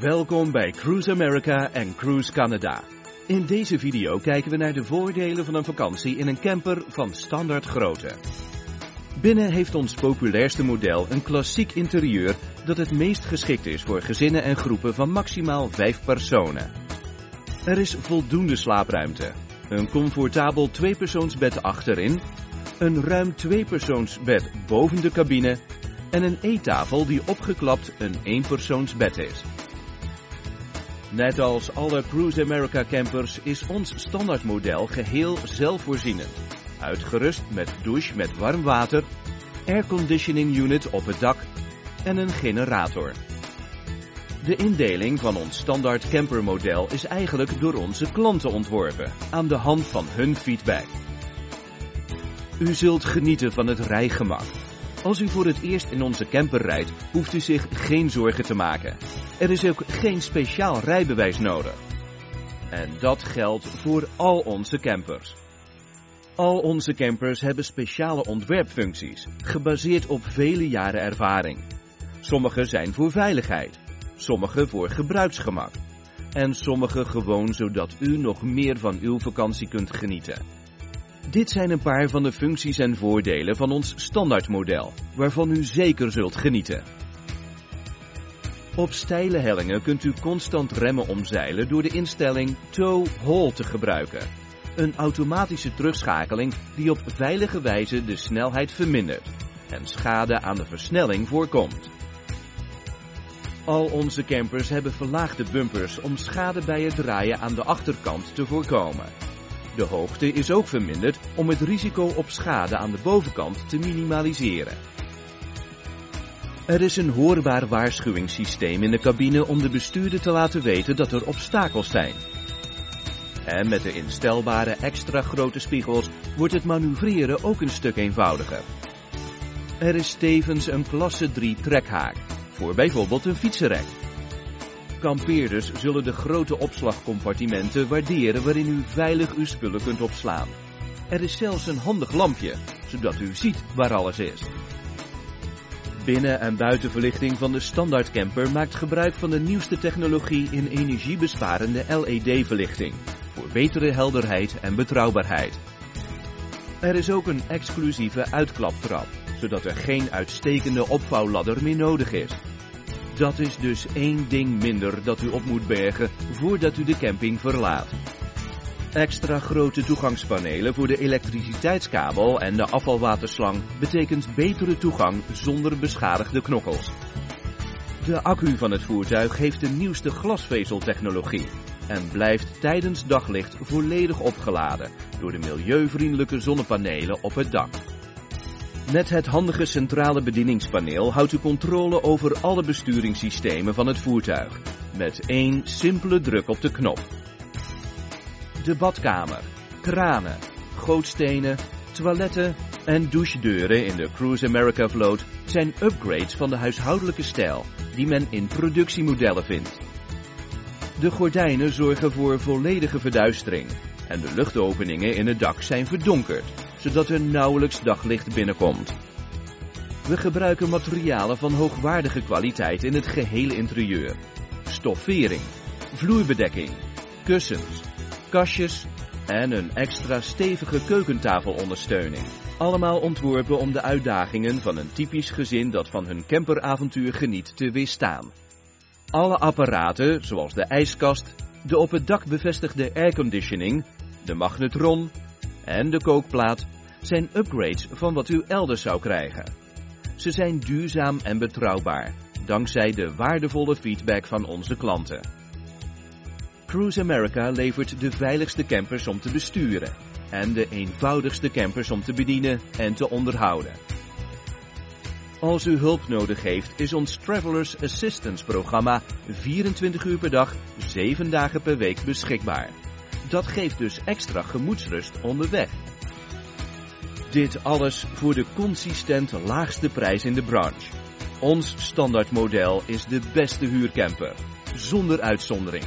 Welkom bij Cruise America en Cruise Canada. In deze video kijken we naar de voordelen van een vakantie in een camper van standaard grootte. Binnen heeft ons populairste model een klassiek interieur dat het meest geschikt is voor gezinnen en groepen van maximaal 5 personen. Er is voldoende slaapruimte, een comfortabel tweepersoonsbed achterin, een ruim tweepersoonsbed boven de cabine en een eettafel die opgeklapt een eenpersoonsbed is. Net als alle Cruise America campers is ons standaardmodel geheel zelfvoorzienend. Uitgerust met douche met warm water, airconditioning unit op het dak en een generator. De indeling van ons standaard campermodel is eigenlijk door onze klanten ontworpen, aan de hand van hun feedback. U zult genieten van het rijgemak, als u voor het eerst in onze camper rijdt, hoeft u zich geen zorgen te maken. Er is ook geen speciaal rijbewijs nodig. En dat geldt voor al onze campers. Al onze campers hebben speciale ontwerpfuncties, gebaseerd op vele jaren ervaring. Sommige zijn voor veiligheid, sommige voor gebruiksgemak en sommige gewoon zodat u nog meer van uw vakantie kunt genieten. Dit zijn een paar van de functies en voordelen van ons standaardmodel, waarvan u zeker zult genieten. Op steile hellingen kunt u constant remmen omzeilen door de instelling Tow Haul te gebruiken. Een automatische terugschakeling die op veilige wijze de snelheid vermindert en schade aan de versnelling voorkomt. Al onze campers hebben verlaagde bumpers om schade bij het draaien aan de achterkant te voorkomen. De hoogte is ook verminderd om het risico op schade aan de bovenkant te minimaliseren. Er is een hoorbaar waarschuwingssysteem in de cabine om de bestuurder te laten weten dat er obstakels zijn. En met de instelbare extra grote spiegels wordt het manoeuvreren ook een stuk eenvoudiger. Er is tevens een klasse 3 trekhaak, voor bijvoorbeeld een fietsenrek. Kampeerders zullen de grote opslagcompartimenten waarderen waarin u veilig uw spullen kunt opslaan. Er is zelfs een handig lampje, zodat u ziet waar alles is. Binnen- en buitenverlichting van de standaard camper maakt gebruik van de nieuwste technologie in energiebesparende LED-verlichting, voor betere helderheid en betrouwbaarheid. Er is ook een exclusieve uitklaptrap, zodat er geen uitstekende opvouwladder meer nodig is. Dat is dus één ding minder dat u op moet bergen voordat u de camping verlaat. Extra grote toegangspanelen voor de elektriciteitskabel en de afvalwaterslang betekent betere toegang zonder beschadigde knokkels. De accu van het voertuig heeft de nieuwste glasvezeltechnologie en blijft tijdens daglicht volledig opgeladen door de milieuvriendelijke zonnepanelen op het dak. Met het handige centrale bedieningspaneel houdt u controle over alle besturingssystemen van het voertuig. Met één simpele druk op de knop. De badkamer, kranen, gootstenen, toiletten en douchedeuren in de Cruise America vloot zijn upgrades van de huishoudelijke stijl die men in productiemodellen vindt. De gordijnen zorgen voor volledige verduistering en de luchtopeningen in het dak zijn verdonkerd zodat er nauwelijks daglicht binnenkomt. We gebruiken materialen van hoogwaardige kwaliteit in het gehele interieur. Stoffering, vloerbedekking, kussens, kastjes en een extra stevige keukentafelondersteuning. Allemaal ontworpen om de uitdagingen van een typisch gezin dat van hun camperavontuur geniet te weerstaan. Alle apparaten, zoals de ijskast, de op het dak bevestigde airconditioning, de magnetron en de kookplaat zijn upgrades van wat u elders zou krijgen. Ze zijn duurzaam en betrouwbaar, dankzij de waardevolle feedback van onze klanten. Cruise America levert de veiligste campers om te besturen en de eenvoudigste campers om te bedienen en te onderhouden. Als u hulp nodig heeft, is ons Travelers Assistance programma 24 uur per dag, 7 dagen per week beschikbaar. Dat geeft dus extra gemoedsrust onderweg. Dit alles voor de consistent laagste prijs in de branche. Ons standaardmodel is de beste huurcamper, zonder uitzondering.